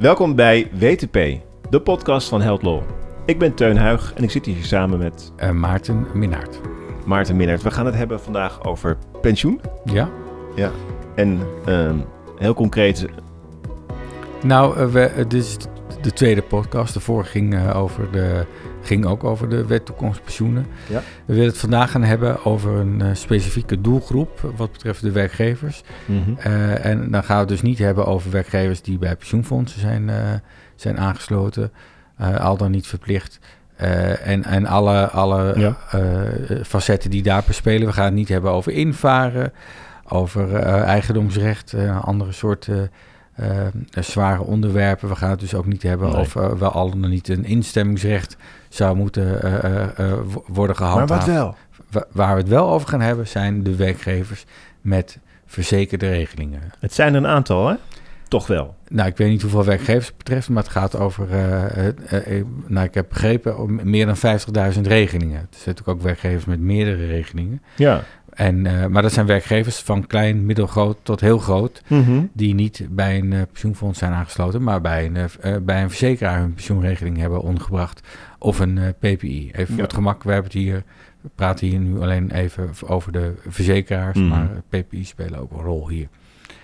Welkom bij WTP, de podcast van Held Law. Ik ben Teun Huig en ik zit hier samen met Uh, Maarten Minnaert. Maarten Minnert. We gaan het hebben vandaag over pensioen. Ja? En ehm, heel concreet, Nou, eh, we, eh, dit is de tweede podcast. De vorige ging, eh, over de, ging ook over de wet toekomstpensioenen. Ja. We willen het vandaag gaan hebben over een eh, specifieke doelgroep wat betreft de werkgevers. Eh, en dan gaan we het dus niet hebben over werkgevers die bij pensioenfondsen zijn, eh, zijn aangesloten, al dan niet verplicht. En, en alle, alle Ja. facetten die daar spelen. We gaan het niet hebben over invaren, over eh, eigendomsrecht, andere soorten zware onderwerpen. We gaan het dus ook niet hebben Nee. over eh, wel al dan niet een instemmingsrecht zou moeten eh, eh, eh, wo- worden maar gehandhaafd. wat wel? Wa- waar we het wel over gaan hebben zijn de werkgevers met verzekerde regelingen. Het zijn er een aantal, hè? Toch wel. Nou, ik weet niet hoeveel werkgevers het betreft, maar het gaat over, eh, eh, eh, nou, ik heb begrepen, om meer dan 50.000 regelingen. Er zijn natuurlijk ook werkgevers met meerdere regelingen. Ja. En, eh, maar dat zijn werkgevers van klein, middelgroot tot heel groot, die niet bij een eh, pensioenfonds zijn aangesloten, maar bij een, eh, bij een verzekeraar hun pensioenregeling hebben ondergebracht. Of een PPI. Even voor Ja. het gemak, we hebben het hier, we praten hier nu alleen even over de verzekeraars, Mhm. maar PPI spelen ook een rol hier.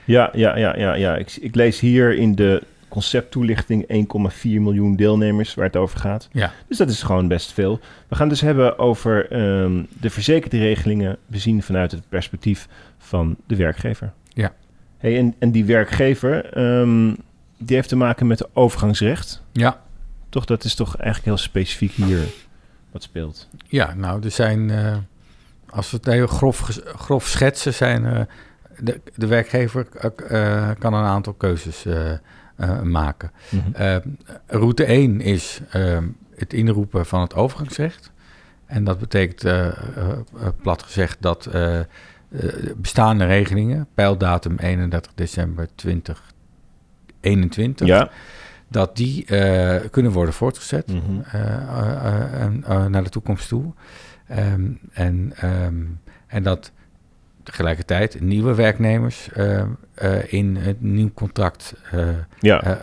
Ja, ja, ja, ja, ja. Ik, ik lees hier in de concepttoelichting 1,4 miljoen deelnemers waar het over gaat. Ja. Dus dat is gewoon best veel. We gaan dus hebben over ehm, de verzekerde regelingen bezien vanuit het perspectief van de werkgever. Ja. Hey, en, en die werkgever, ehm, die heeft te maken met overgangsrecht. Ja, Toch, dat is toch eigenlijk heel specifiek hier wat speelt. Ja, nou, er zijn, eh, als we het heel grof, grof schetsen, zijn eh, de, de werkgever eh, kan een aantal keuzes eh, maken. Eh, route 1 is eh, het inroepen van het overgangsrecht. En dat betekent, plat gezegd, dat bestaande regelingen, pijldatum 31 december 2021, Ja. dat die kunnen worden voortgezet Mhm. naar de toekomst toe. Ehm, en, ehm, en dat tegelijkertijd nieuwe werknemers eh, eh, in het nieuw contract eh, Ja.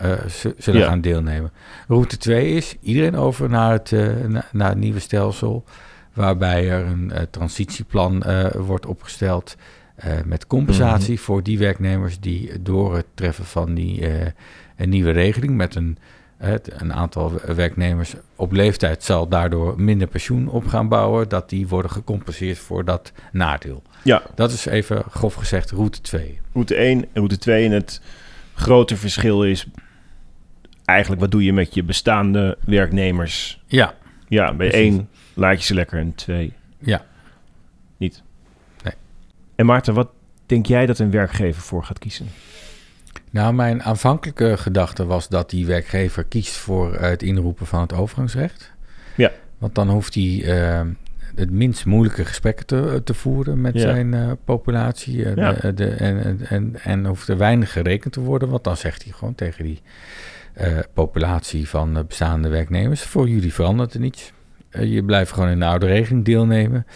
zullen Ja. gaan deelnemen. Route 2 is iedereen over naar het, na- naar het nieuwe stelsel, waarbij er een transitieplan wordt opgesteld met compensatie voor die werknemers die door het treffen van die een nieuwe regeling met een, het- een aantal werknemers op leeftijd zal daardoor minder pensioen op gaan bouwen, dat die worden gecompenseerd voor dat nadeel. Ja, Dat is even grof gezegd route 2. route 1 en route 2. En het grote verschil is eigenlijk wat doe je met je bestaande werknemers. Ja, Ja, bij Precies. één laat je ze lekker en twee ja. niet. Nee. En Maarten, wat denk jij dat een werkgever voor gaat kiezen? Nou, mijn aanvankelijke gedachte was dat die werkgever kiest voor het inroepen van het overgangsrecht. Ja. Want dan hoeft hij eh, het minst moeilijke gesprekken te, te voeren met Ja. zijn eh, populatie. eh, Ja. de, de- en, en, en, hoeft er weinig gerekend te worden, want dan zegt hij gewoon tegen die eh, populatie van bestaande werknemers: voor jullie verandert er niets. Je blijft gewoon in de oude regeling deelnemen.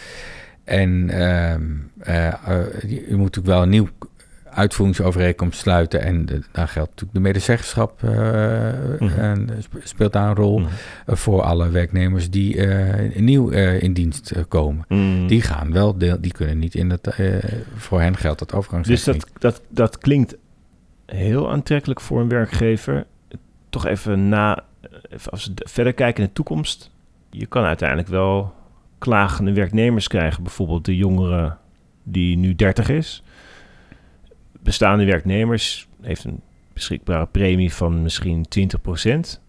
En ehm, eh, eh, je, je moet natuurlijk wel een nieuw uitvoeringsovereenkomst sluiten. En de- daar geldt natuurlijk de medezeggenschap eh, Mhm. en sp- speelt daar een rol Mhm. eh, voor alle werknemers die eh, nieuw in dienst komen. Mm. Die gaan wel, deel, die kunnen niet in het, eh, voor hen geldt dat overgangsrecht dus dat, dat, dat klinkt heel aantrekkelijk voor een werkgever. Toch even na, even als we verder kijken in de toekomst. Je kan uiteindelijk wel klagende werknemers krijgen. Bijvoorbeeld de jongere die nu 30 is. Bestaande werknemers heeft een beschikbare premie van misschien 20%.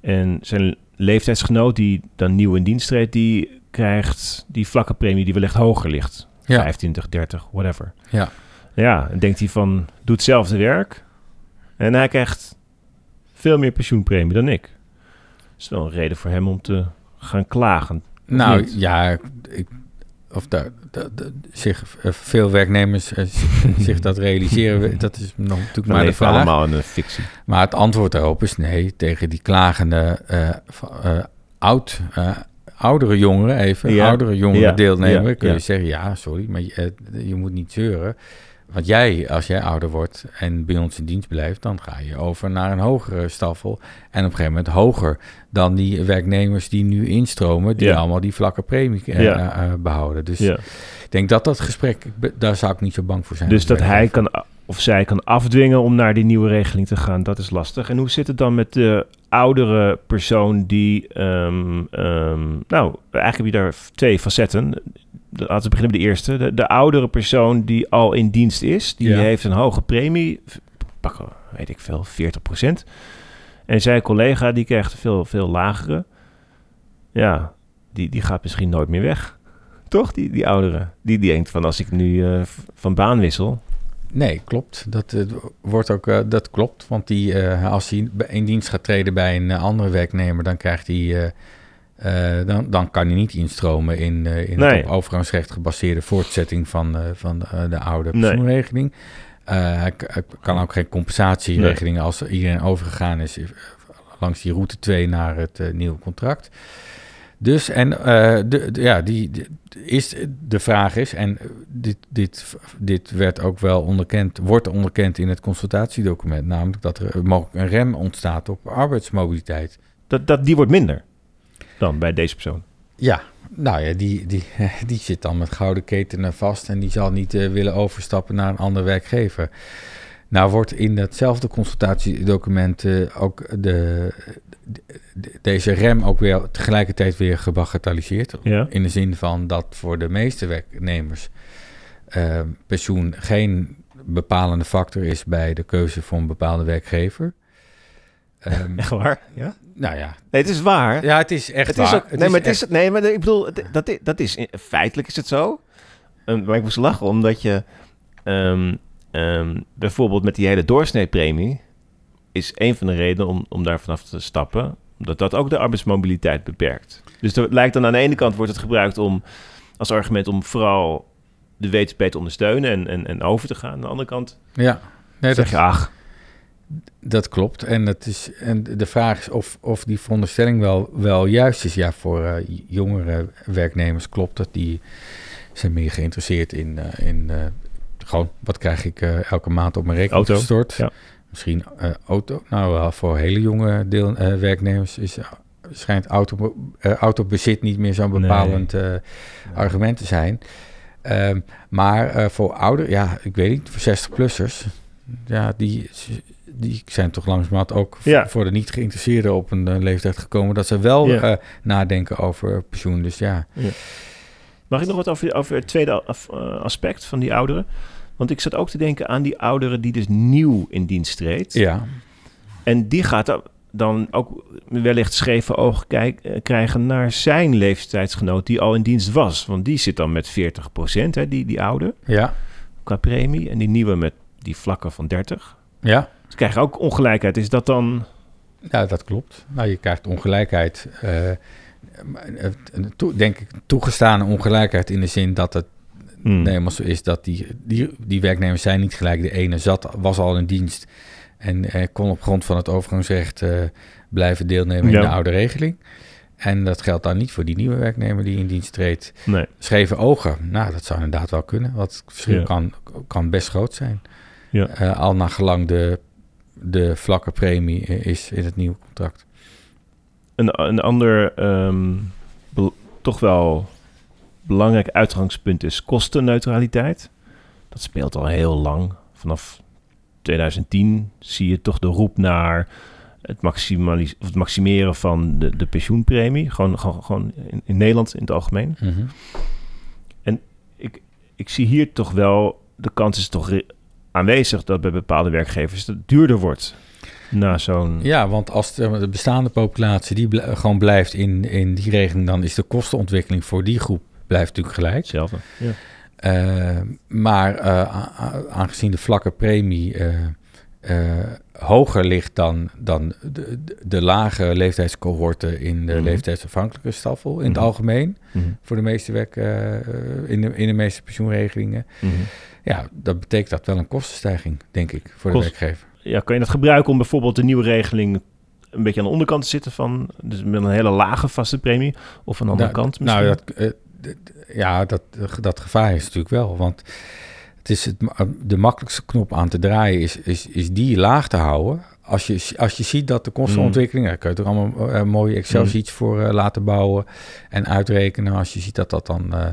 En zijn leeftijdsgenoot die dan nieuw in dienst treedt, die krijgt die vlakke premie die wellicht hoger ligt. Ja. 25, 30, whatever. Ja. Ja, en denkt hij van, doe hetzelfde werk. En hij krijgt veel meer pensioenpremie dan ik. Dat is wel een reden voor hem om te gaan klagen. Nou ja, ik, of daar, da- da- zich eh, veel werknemers eh, zich dat realiseren, dat is nog natuurlijk maar de vraag. allemaal een fictie. Maar het antwoord daarop is nee tegen die klagende eh, oud, oudere jongeren, even Ja, oudere jongeren ja, deelnemen. ja, kun je zeggen, ja, sorry, maar je, je moet niet zeuren. Want jij, als jij ouder wordt en bij ons in dienst blijft, dan ga je over naar een hogere staffel. En op een gegeven moment hoger dan die werknemers die nu instromen, die Ja. allemaal die vlakke premie eh, Ja. eh, behouden. Dus Ja. ik denk dat dat gesprek, daar zou ik niet zo bang voor zijn. Dus dat hij kan of zij kan afdwingen om naar die nieuwe regeling te gaan, dat is lastig. En hoe zit het dan met de oudere persoon die, ehm, ehm, nou, eigenlijk heb je daar twee facetten. Laten we beginnen met de eerste. De, de oudere persoon die al in dienst is, die Ja. heeft een hoge premie, pakken, weet ik veel, 40%. En zijn collega die krijgt veel, veel lagere. Ja, die, die gaat misschien nooit meer weg. Toch, die, die oudere? Die denkt van als ik nu eh, van baan wissel, Nee, klopt. Dat, eh, wordt ook, eh, dat klopt. Want die, als hij in dienst gaat treden bij een andere werknemer, dan krijgt hij. Eh, dan, dan kan hij niet instromen in, eh, in Nee. het op overgangsrecht gebaseerde voortzetting van, eh, van de oude Nee. pensioenregeling. Hij hij kan ook geen compensatieregeling als iedereen overgegaan is langs die route 2 naar het nieuwe contract. Dus en de, de- ja, die, de- is, de vraag is, en dit, dit, dit werd ook wel onderkend, wordt onderkend in het consultatiedocument, namelijk dat er mogelijk een rem ontstaat op arbeidsmobiliteit. dat, dat, die wordt minder dan bij deze persoon. Ja, nou ja, die, die, die zit dan met gouden ketenen vast en die zal niet eh, willen overstappen naar een andere werkgever. Nou wordt in datzelfde consultatiedocument eh, ook de, de- de- deze rem ook weer tegelijkertijd weer gebagatelliseerd. Ja. In de zin van dat voor de meeste werknemers eh, pensioen geen bepalende factor is bij de keuze voor een bepaalde werkgever. Ehm, Echt waar? Ja? Nou ja, Nee, het is waar. ja, het is echt het waar. is ook, nee, maar het echt- is, nee, maar ik bedoel, het- dat, is- dat is, feitelijk is het zo. Ehm, maar ik moest lachen, omdat je ehm, ehm, bijvoorbeeld met die hele doorsneepremie is een van de redenen om, om daar vanaf te stappen, omdat dat ook de arbeidsmobiliteit beperkt. Dus er lijkt dan aan de ene kant wordt het gebruikt om als argument om vooral de WTP te ondersteunen en, en, en over te gaan. Aan de andere kant Ja, nee, zeg dat, je, ach, dat klopt. En, het is, en de vraag is of, of die veronderstelling wel, wel juist is. Ja, voor eh, jongere werknemers klopt dat. Die zijn meer geïnteresseerd in, eh, in eh, gewoon wat krijg ik elke maand op mijn rekening Auto, gestort. ja. Misschien auto. Nou, wel voor hele jonge deel, werknemers is, schijnt auto, autobezit niet meer zo'n bepalend argument te zijn. Ehm, maar voor ouder, ja, ik weet niet, voor 60-plussers, ja, die, die zijn toch langzamerhand ook Ja. voor de niet geïnteresseerden op een eh, leeftijd gekomen dat ze wel Ja. eh, nadenken over pensioen. Dus ja, Mag ik nog wat over, over het tweede af- eh, aspect van die ouderen? Want ik zat ook te denken aan die ouderen die dus nieuw in dienst treedt. ja, En die gaat dan- ook wellicht scheve ogen kijk, eh, krijgen naar zijn leeftijdsgenoot die al in dienst was. Want die zit dan met 40%, hè, die, die oude, ja, qua premie. En die nieuwe met die vlakken van 30. ja. Ze krijgen ook ongelijkheid. Is dat dan... Ja, dat klopt. Nou, je krijgt ongelijkheid. eh, eh, denk ik toegestane ongelijkheid in de zin dat het Hmm. nee, maar zo is dat die, die, die werknemers zijn niet gelijk. De ene zat, was al in dienst en eh, kon op grond van het overgangsrecht blijven deelnemen in de oude regeling. En dat geldt dan niet voor die nieuwe werknemer die in dienst treedt. Nee. Scheve ogen, nou, dat zou inderdaad wel kunnen. Want het verschil Ja. kan, kan best groot zijn. Ja. Al naar gelang de, de vlakke premie eh, is in het nieuwe contract. Een, een ander ehm, toch wel belangrijk uitgangspunt is kostenneutraliteit. Dat speelt al heel lang. Vanaf 2010 zie je toch de roep naar het, maximalis- of het maximeren van de, de pensioenpremie. Gewoon, gewoon, gewoon in, in Nederland in het algemeen. Mhm. Ik, ik zie hier toch wel, de kans is toch aanwezig dat bij bepaalde werkgevers het duurder wordt. Na zo'n... Ja, want als de, de bestaande populatie die bl- gewoon blijft in, in die regeling, dan is de kostenontwikkeling voor die groep blijft natuurlijk gelijk. Hetzelfde. Ja. Eh, maar eh, aangezien de vlakke premie eh, hoger ligt dan, dan de, de, lage leeftijdscohorten in de Mhm. leeftijdsafhankelijke staffel in het Mhm. algemeen, Mhm. voor de meeste werk, eh, in, de, in de meeste pensioenregelingen. Ja, dat betekent dat wel een kostenstijging, denk ik, voor de werkgever. ja, kan je dat gebruiken om bijvoorbeeld de nieuwe regeling een beetje aan de onderkant te zitten van, dus met een hele lage vaste premie, of aan de andere Nou, kant misschien? Nou, dat, eh, ja, dat, dat gevaar is natuurlijk wel. Want Het is het, de makkelijkste knop aan te draaien is, is, is die laag te houden. Als je, als je ziet dat de kostenontwikkeling, daar kun je er allemaal eh, mooie Excel-sheets voor eh, laten bouwen en uitrekenen. Als je ziet dat dat dan eh,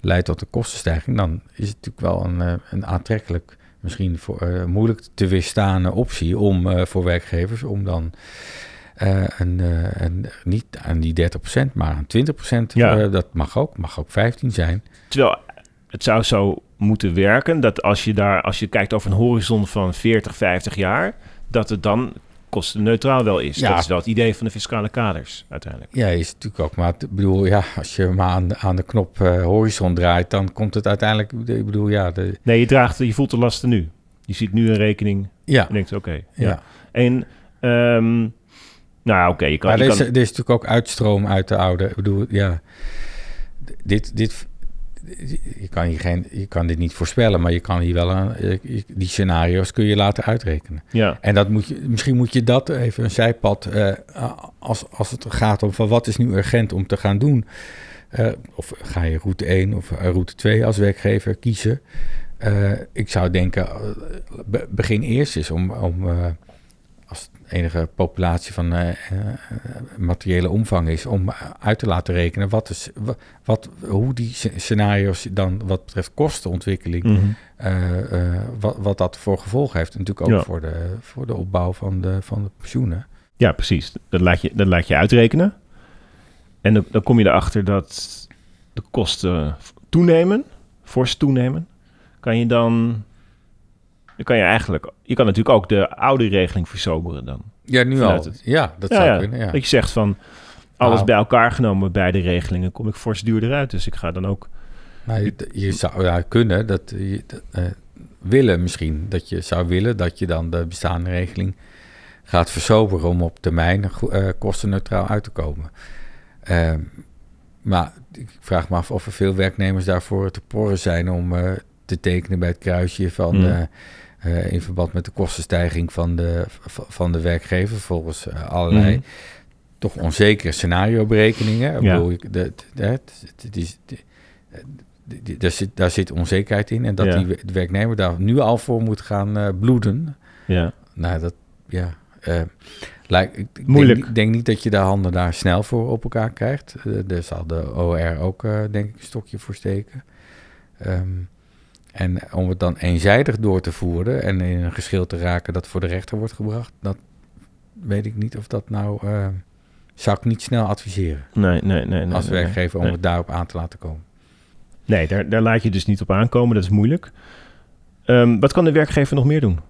leidt tot een kostenstijging, dan is het natuurlijk wel een, een aantrekkelijk, misschien voor, moeilijk te weerstaande optie om voor werkgevers om dan niet aan die 30%, maar aan 20%, Ja. dat mag ook, mag ook 15 zijn. Terwijl het zou zo moeten werken dat als je daar, als je kijkt over een horizon van 40, 50 jaar, dat het dan kostenneutraal wel is. Ja. Dat is wel het idee van de fiscale kaders uiteindelijk. Ja, is natuurlijk ook. Maar ik bedoel, ja, als je maar aan de, aan de knop eh, horizon draait, dan komt het uiteindelijk. Ik bedoel, ja, de, Nee, je draagt, je voelt de lasten nu. Je ziet nu een rekening ja, en denkt, oké. ja. ja. En, ehm, nou oké, je kan... Maar je er is, kan er is natuurlijk ook uitstroom uit de oude. Ik bedoel, ja, dit, dit, je kan, hier geen, je kan dit niet voorspellen, maar je kan hier wel een, je- die scenario's kun je laten uitrekenen. ja, En dat moet je, misschien moet je dat even een zijpad, eh, als, als het gaat om van wat is nu urgent om te gaan doen. Eh, of ga je route 1 of eh, route 2 als werkgever kiezen. Eh, ik zou denken, eh, be- begin eerst eens om, om eh, enige populatie van eh, eh, materiële omvang is, om uit te laten rekenen wat is, wa- wat, hoe die sce- scenario's dan wat betreft kostenontwikkeling mhm. eh, wat, wat dat voor gevolg heeft. En natuurlijk ook Ja. voor, de, voor de opbouw van de, van de pensioenen. ja precies. Dat laat, je, dat laat je uitrekenen. En dan, dan kom je erachter dat de kosten toenemen, fors toenemen. Kan je dan... Dan kan je eigenlijk... Je kan natuurlijk ook de oude regeling versoberen dan. Ja, nu al. het- Ja, dat Ja, zou ja. kunnen. Ja. Dat je zegt van... Alles Nou. bij elkaar genomen, beide regelingen, kom ik fors duurder uit. Dus ik ga dan ook... Nou, je, je zou ja, kunnen, dat, je, dat, eh, willen misschien, dat je zou willen dat je dan de bestaande regeling gaat versoberen om op termijn eh, kostenneutraal uit te komen. Ehm, maar ik vraag me af of er veel werknemers daarvoor te porren zijn om eh, te tekenen bij het kruisje van Hmm. Eh, in verband met de kostenstijging van de, van de werkgever volgens eh, allerlei Mhm. toch onzekere scenario-berekeningen. Ja. bedoel, ik- het is- daar, zit, daar zit onzekerheid in. En dat Ja. die de werknemer daar nu al voor moet gaan eh, bloeden. Ja, Nou, dat, ja... eh, lijkt, ik Moeilijk. Denk, niet- denk niet dat je de handen daar snel voor op elkaar krijgt. Eh, daar zal de OR ook, denk ik, een stokje voor steken. Ehm, en om het dan eenzijdig door te voeren en in een geschil te raken dat voor de rechter wordt gebracht, dat weet ik niet of dat nou. eh, zou ik niet snel adviseren nee, nee, nee. nee als nee, werkgever om het daarop aan te laten komen. Nee, daar, daar laat je dus niet op aankomen. Dat is moeilijk. Ehm, wat kan de werkgever nog meer doen?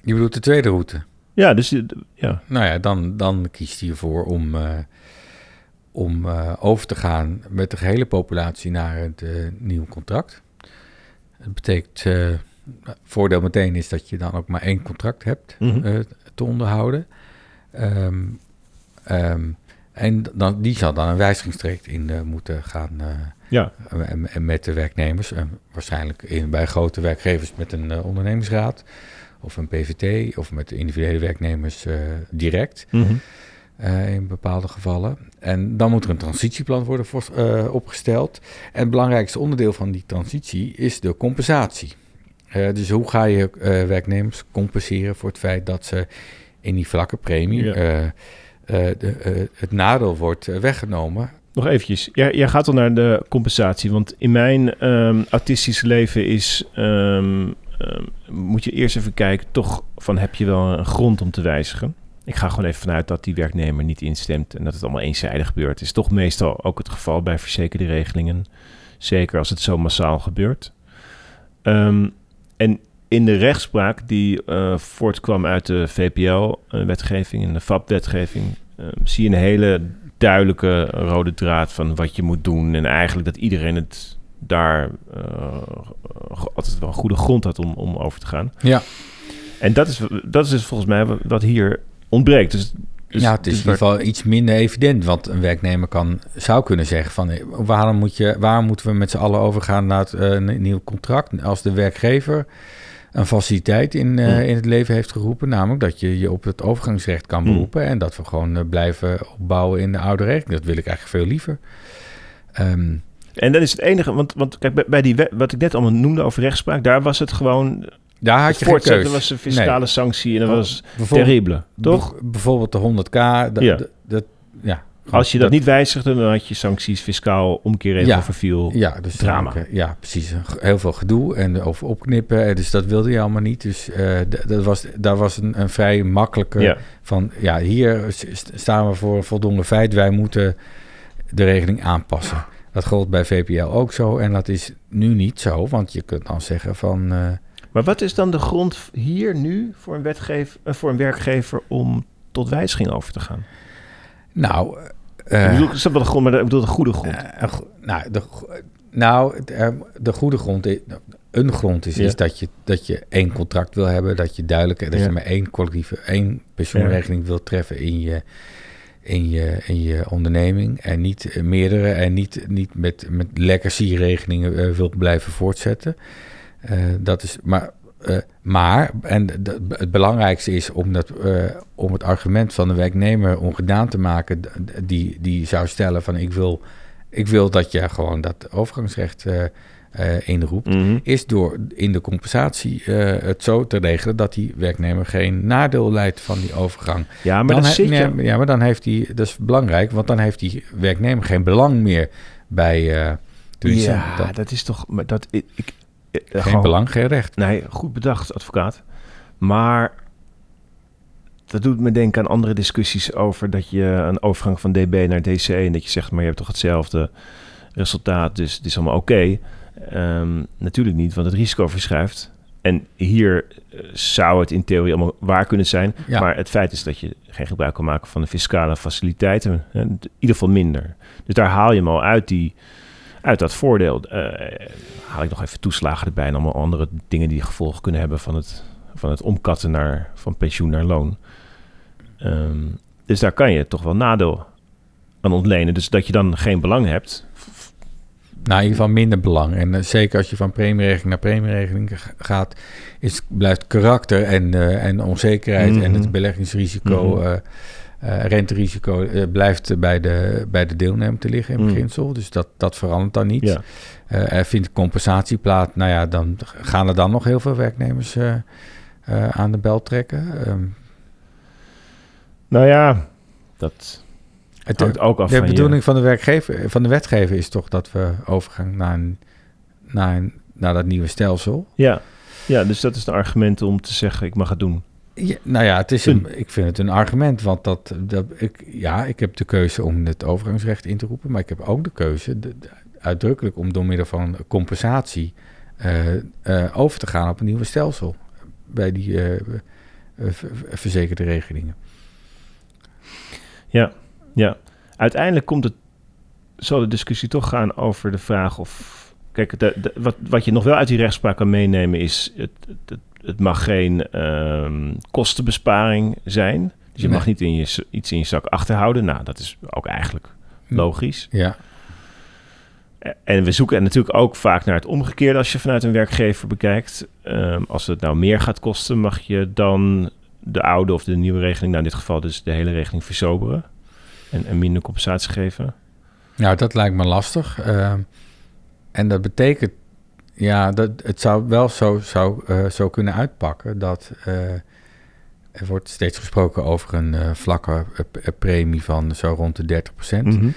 Je bedoelt de tweede route? Ja, dus eh, ja. Nou ja, dan, dan kiest hij ervoor om, eh, om over te gaan met de gehele populatie naar het eh, nieuwe contract. Dat betekent, eh, voordeel meteen is dat je dan ook maar één contract hebt Mhm. eh, te onderhouden. Ehm, ehm, en dan, die zal dan een wijzigingstraject in eh, moeten gaan ja. en, en met de werknemers. En waarschijnlijk in, bij grote werkgevers met een ondernemingsraad of een PVT of met de individuele werknemers direct Mhm. Eh, in bepaalde gevallen. En dan moet er een transitieplan worden voor, eh, opgesteld. En het belangrijkste onderdeel van die transitie is de compensatie. Eh, dus hoe ga je werknemers compenseren voor het feit dat ze in die vlakke premie Ja. de, het nadeel wordt weggenomen Nog eventjes. Jij, jij gaat al naar de compensatie. Want in mijn autistische leven is... ehm, ehm, moet je eerst even kijken, toch van heb je wel een grond om te wijzigen? Ik ga gewoon even vanuit dat die werknemer niet instemt en dat het allemaal eenzijdig gebeurt. is toch meestal ook het geval bij verzekerde regelingen. Zeker als het zo massaal gebeurt. Ehm, en in de rechtspraak die eh, voortkwam uit de VPL-wetgeving en de FAP-wetgeving, ehm, zie je een hele duidelijke rode draad van wat je moet doen. En eigenlijk dat iedereen het daar eh, altijd wel een goede grond had om, om over te gaan. Ja. En dat is, dat is dus volgens mij wat hier ontbreekt. Dus, dus- ja, het is dus in ieder geval iets minder evident. Want een werknemer kan, zou kunnen zeggen van... eh, waarom, moet je, waarom moeten we met z'n allen overgaan naar het, eh, een nieuw contract... als de werkgever een faciliteit in, eh, Hmm. in het leven heeft geroepen... namelijk dat je je op het overgangsrecht kan Hmm. beroepen... en dat we gewoon blijven opbouwen in de oude regeling. Dat wil ik eigenlijk veel liever. Ehm, En dat is het enige, want, want kijk, bij, bij die wet, wat ik net allemaal noemde over rechtspraak, daar was het gewoon. Daar had je geen voortzetten keus. was een fiscale Nee. sanctie en dat Oh, was terrible, toch? Bijv- Bijvoorbeeld de 100k. Dat, Ja. dat, dat- ja. Als je dat, niet wijzigde, dan had je sancties, fiscaal omkeerregel Ja. verviel. Ja, dus Drama. ja, precies. Heel veel gedoe en over opknippen. eh, Dus dat wilde je allemaal niet. Dus eh, dat was, daar was een, een vrij makkelijke Ja. van... Ja, hier staan we voor een voldongen feit. Wij moeten de regeling aanpassen. Dat gold bij VPL ook zo. En dat is nu niet zo. Want je kunt dan zeggen van... eh, Maar wat is dan de grond hier nu voor een, wetgever, eh, voor een werkgever om tot wijziging over te gaan? nou... eh, ik bedoel, snap wel de grond, maar ik bedoel de goede grond. Eh, nou, de, nou, eh, de goede grond, is, een grond is, Ja. is dat, je, dat je één contract wil hebben, dat je duidelijk, dat Ja. je maar één collectieve, één pensioenregeling wil treffen in je, in je, in je onderneming en niet eh, meerdere en niet, niet met, met legacy-regelingen eh, wil blijven voortzetten. Eh, dat is, maar, eh, maar en het belangrijkste is om, dat, eh, om het argument van de werknemer ongedaan te maken, die, die zou stellen van ik wil, ik wil dat je gewoon dat overgangsrecht inroept, Mhm. is door in de compensatie het zo te regelen dat die werknemer geen nadeel leidt van die overgang. Ja, maar dan he- nee, ja, maar dan heeft die, dat is belangrijk, want dan heeft die werknemer geen belang meer bij. Ja, dat- dat is toch... Maar dat, ik, ik, geen gewoon- belang, geen recht. Nee, goed bedacht, advocaat. Maar dat doet me denken aan andere discussies over dat je een overgang van DB naar DC en dat je zegt, maar je hebt toch hetzelfde resultaat, dus het is allemaal oké. Ehm, natuurlijk niet, want het risico verschuift. En hier eh, zou het in theorie allemaal waar kunnen zijn. Ja. Maar het feit is dat je geen gebruik kan maken van de fiscale faciliteiten. In ieder geval minder. Dus daar haal je hem al uit, die, uit dat voordeel. Eh, haal ik nog even toeslagen erbij en allemaal andere dingen die gevolgen kunnen hebben van het, van het omkatten naar, van pensioen naar loon. Ehm, dus daar kan je toch wel nadeel aan ontlenen. Dus dat je dan geen belang hebt. Nou, in ieder geval minder belang. En eh, zeker als je van premieregeling naar premieregeling gaat, is, blijft karakter en, eh, en onzekerheid en Mhm. het beleggingsrisico, Mhm. Eh, renterisico, eh, blijft bij de, bij de deelnemer te liggen in Mhm. beginsel. Dus dat, dat verandert dan niet. Ja. Eh, er vindt compensatie plaats. Nou ja, dan gaan er dan nog heel veel werknemers eh, eh, aan de bel trekken. Ehm, Nou ja, dat het, hangt ook af de van je- bedoeling van de werkgever, van de wetgever is toch dat we overgaan naar, een, naar, een, naar dat nieuwe stelsel. Ja. ja, dus dat is een argument om te zeggen, ik mag het doen. Ja, nou ja, het is een, ik vind het een argument, want dat, dat ik, ja, ik heb de keuze om het overgangsrecht in te roepen, maar ik heb ook de keuze, de- de- uitdrukkelijk om door middel van compensatie eh, eh, over te gaan op een nieuwe stelsel bij die ver- verzekerde regelingen. Ja, uiteindelijk komt het, zal de discussie toch gaan over de vraag of... Kijk, de, de- wat, wat je nog wel uit die rechtspraak kan meenemen is... het, het, het mag geen ehm, kostenbesparing zijn. Dus je Nee. mag niet in je, iets in je zak achterhouden. Nou, dat is ook eigenlijk logisch. Ja, Eh, En we zoeken natuurlijk ook vaak naar het omgekeerde als je vanuit een werkgever bekijkt. Ehm, als het nou meer gaat kosten, mag je dan de oude of de nieuwe regeling, nou in dit geval dus de hele regeling versoberen en, en minder compensatie geven. nou dat lijkt me lastig. Ehm, en dat betekent, ja, dat het zou wel zo, zou, eh, zo kunnen uitpakken dat eh, er wordt steeds gesproken over een eh, vlakke premie van zo rond de 30 Mhm.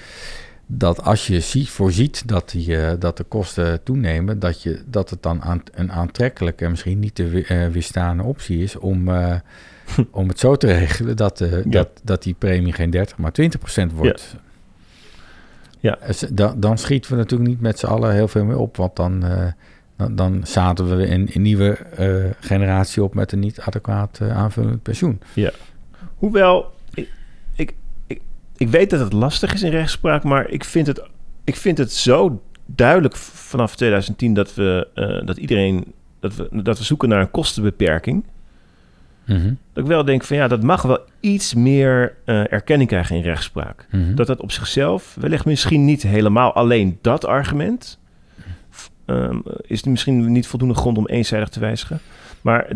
dat als je ziet, voorziet dat, die, dat de kosten toenemen, dat, je, dat het dan aan, een aantrekkelijke en misschien niet te we- weerstaande optie is om, om het zo te regelen dat, dat, dat die premie geen 30, maar 20% wordt. Ja. Eh, s- Dan, dan schieten we natuurlijk niet met z'n allen heel veel meer op, want dan, eh, dan, dan zaten we een, een nieuwe eh, generatie op met een niet adequaat eh, aanvullend pensioen. Hoewel, ik, ik, ik, ik weet dat het lastig is in rechtspraak, maar ik vind het, ik vind het zo duidelijk vanaf 2010 dat we, eh, dat iedereen, dat we, dat we zoeken naar een kostenbeperking. Mhm, Dat ik wel denk van ja, dat mag wel iets meer eh, erkenning krijgen in rechtspraak. mhm. Dat dat op zichzelf, wellicht misschien niet helemaal alleen dat argument, ehm, is misschien niet voldoende grond om eenzijdig te wijzigen. Maar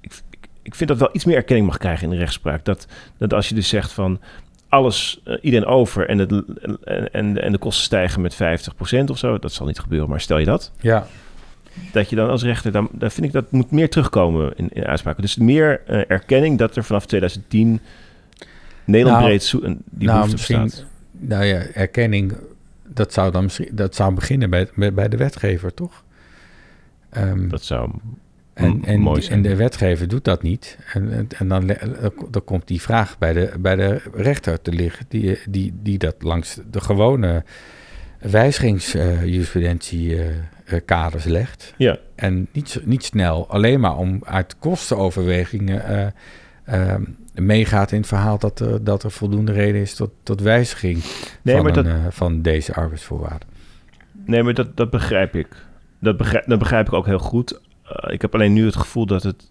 ik, ik vind dat wel iets meer erkenning mag krijgen in de rechtspraak. Dat, dat als je dus zegt van, alles, eh, iedereen over en, het, en, en, en de kosten stijgen met 50% of zo. Dat zal niet gebeuren, maar stel je dat. Ja, Dat je dan als rechter, dan, dan vind ik dat moet meer terugkomen in, in uitspraken. Dus meer eh, erkenning dat er vanaf 2010 Nederland Nou, breed die nou, behoefte bestaat. nou ja, erkenning, dat zou dan misschien, dat zou beginnen bij, bij, bij de wetgever, toch? Ehm, Dat zou en, en, mooi zijn. en de wetgever doet dat niet. En, en, en dan, le- dan komt die vraag bij de, bij de rechter te liggen, die, die, die dat langs de gewone wijzigingsjurisprudentie-kaders legt. Ja. En niet, niet snel, alleen maar om uit kostenoverwegingen eh, ehm, meegaat in het verhaal dat er, dat er voldoende reden is tot, tot wijziging Nee, van, maar een, dat, eh, van deze arbeidsvoorwaarden. nee, maar dat, dat begrijp ik. Dat begrijp, dat begrijp ik ook heel goed. Eh, ik heb alleen nu het gevoel dat het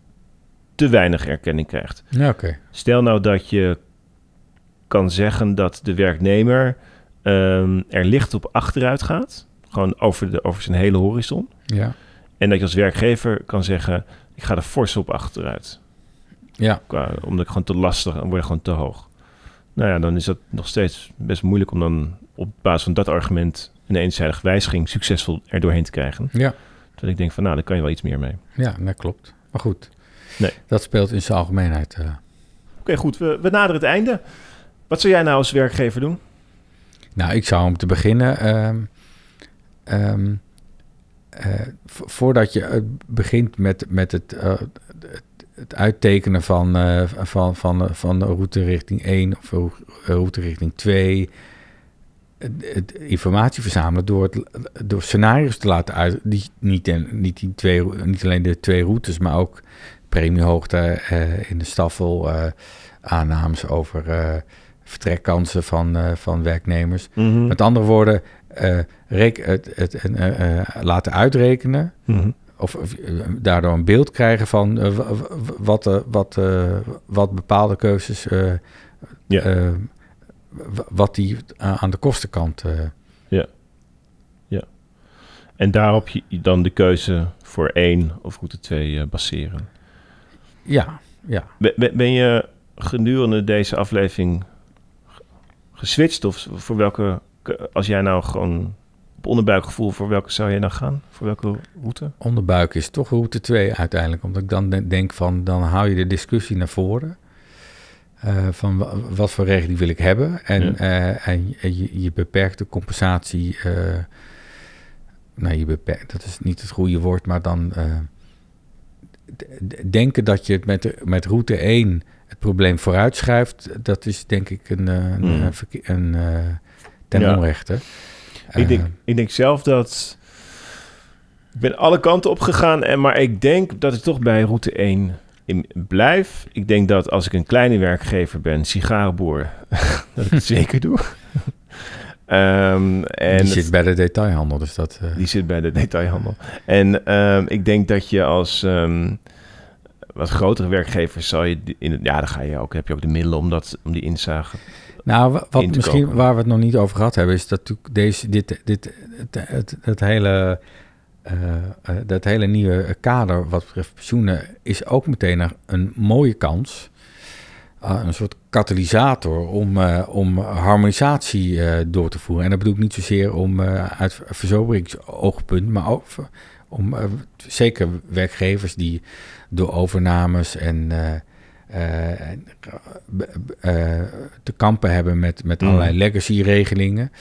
te weinig erkenning krijgt. Ja, oké. Stel nou dat je kan zeggen dat de werknemer ehm, er licht op achteruit gaat. Gewoon over, de, over zijn hele horizon. Ja. En dat je als werkgever kan zeggen, ik ga er fors op achteruit. Ja. Qua, omdat ik gewoon te lastig, dan word gewoon te hoog. Nou ja, dan is dat nog steeds best moeilijk om dan op basis van dat argument een eenzijdige wijziging succesvol er doorheen te krijgen. Ja. Terwijl ik denk van, nou, daar kan je wel iets meer mee. Ja, dat klopt. Maar goed, Nee. dat speelt in zijn algemeenheid. eh. Oké, goed, we, we naderen het einde. Wat zou jij nou als werkgever doen? Nou, ik zou om te beginnen. ehm, ehm, eh, vo- voordat je eh, begint met, met het, eh, het, het uittekenen van, van, van, van, de route richting 1 of ro- route richting 2. Het, informatie verzamelen door, het, door scenario's te laten uit. Die, niet, en, niet, die twee, niet alleen de twee routes, maar ook premiehoogte eh, in de staffel. aannames over vertrekkansen van, van werknemers. Met andere woorden, eh, rek- het, het, eh, eh, laten uitrekenen. Mhm. Of, of, daardoor een beeld krijgen van wa- wa- wat, wat, wat bepaalde keuzes. Ja. wa- wat die aan de kostenkant. eh, En daarop je dan de keuze voor één of route 2 eh, baseren. ja, ja. Ben, ben- je gedurende deze aflevering geswitcht? Of voor welke, als jij nou gewoon op onderbuikgevoel, voor welke zou jij nou gaan? Voor welke route? Onderbuik is toch route 2 uiteindelijk. Omdat ik dan de- denk van, dan hou je de discussie naar voren. Eh, van wa- wat voor regeling wil ik hebben. En, Ja. eh, en je, je beperkt de compensatie. eh, nou, je beperkt, dat is niet het goede woord, maar dan denken dat je het met, met route 1 het probleem vooruitschuift. Dat is denk ik een, een, Hmm. een, een, ten Ja. onrechte. ik, denk, Eh, ik denk zelf dat... Ik ben alle kanten opgegaan, en, maar ik denk dat ik toch bij route 1 in blijf. Ik denk dat als ik een kleine werkgever ben, sigarenboer, dat ik het zeker doe. Ehm, en die zit bij de detailhandel, dus dat... eh, Die zit bij de detailhandel. En ehm, ik denk dat je als ehm, wat grotere werkgevers zal je in ja, dan ga je ook, heb je ook de middelen om dat om die inzage. Nou, wa- wat misschien kopen. waar we het nog niet over gehad hebben, is dat deze, dit, dit, het, het, het hele, eh, eh, dat hele nieuwe kader wat betreft pensioenen is ook meteen een, mooie kans. eh, een soort katalysator om, om harmonisatie door te voeren. En dat bedoel ik niet zozeer om uit verzoberingsoogpunt, maar ook om zeker werkgevers die door overnames en eh, eh, te kampen hebben met, met Mm. allerlei legacy-regelingen.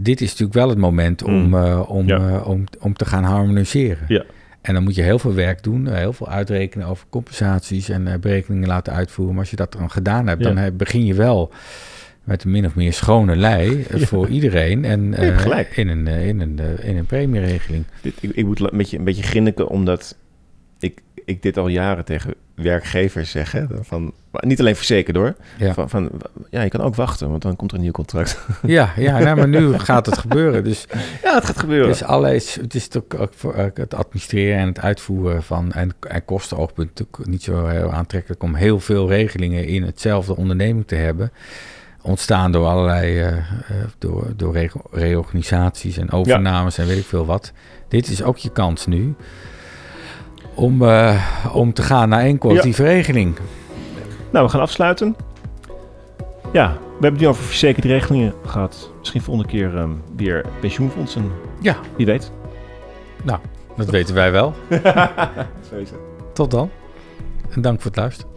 Dit is natuurlijk wel het moment om, Mm. eh, om, Ja. om, om te gaan harmoniseren. Ja. En dan moet je heel veel werk doen, heel veel uitrekenen over compensaties en berekeningen laten uitvoeren. Maar als je dat dan gedaan hebt, Ja. dan begin je wel met een min of meer schone lei Ja. voor iedereen. En Je in, een, in, een, in een premieregeling. Dit, ik, ik moet een beetje, een beetje grinniken omdat ik, dit al jaren tegen werkgevers zeg. Hè, van, niet alleen verzekerd hoor. Ja, Van, van, ja, je kan ook wachten, want dan komt er een nieuw contract. ja, ja nou, maar nu gaat het gebeuren. Dus ja, het gaat gebeuren. Dus alles, het is toch ook voor eh, het administreren en het uitvoeren van en, en kostenoogpunt natuurlijk niet zo heel aantrekkelijk om heel veel regelingen in hetzelfde onderneming te hebben. Ontstaan door allerlei eh, eh, door, door reorganisaties en overnames en weet ik veel wat. Dit is ook je kans nu om, eh, om te gaan naar één collectieve regeling. Nou, we gaan afsluiten. Ja, hebben het nu over verzekerde regelingen gehad. Misschien volgende keer ehm, weer pensioenfondsen. Ja. Wie weet. Dat weten wij wel. Tot dan. En dank voor het luisteren.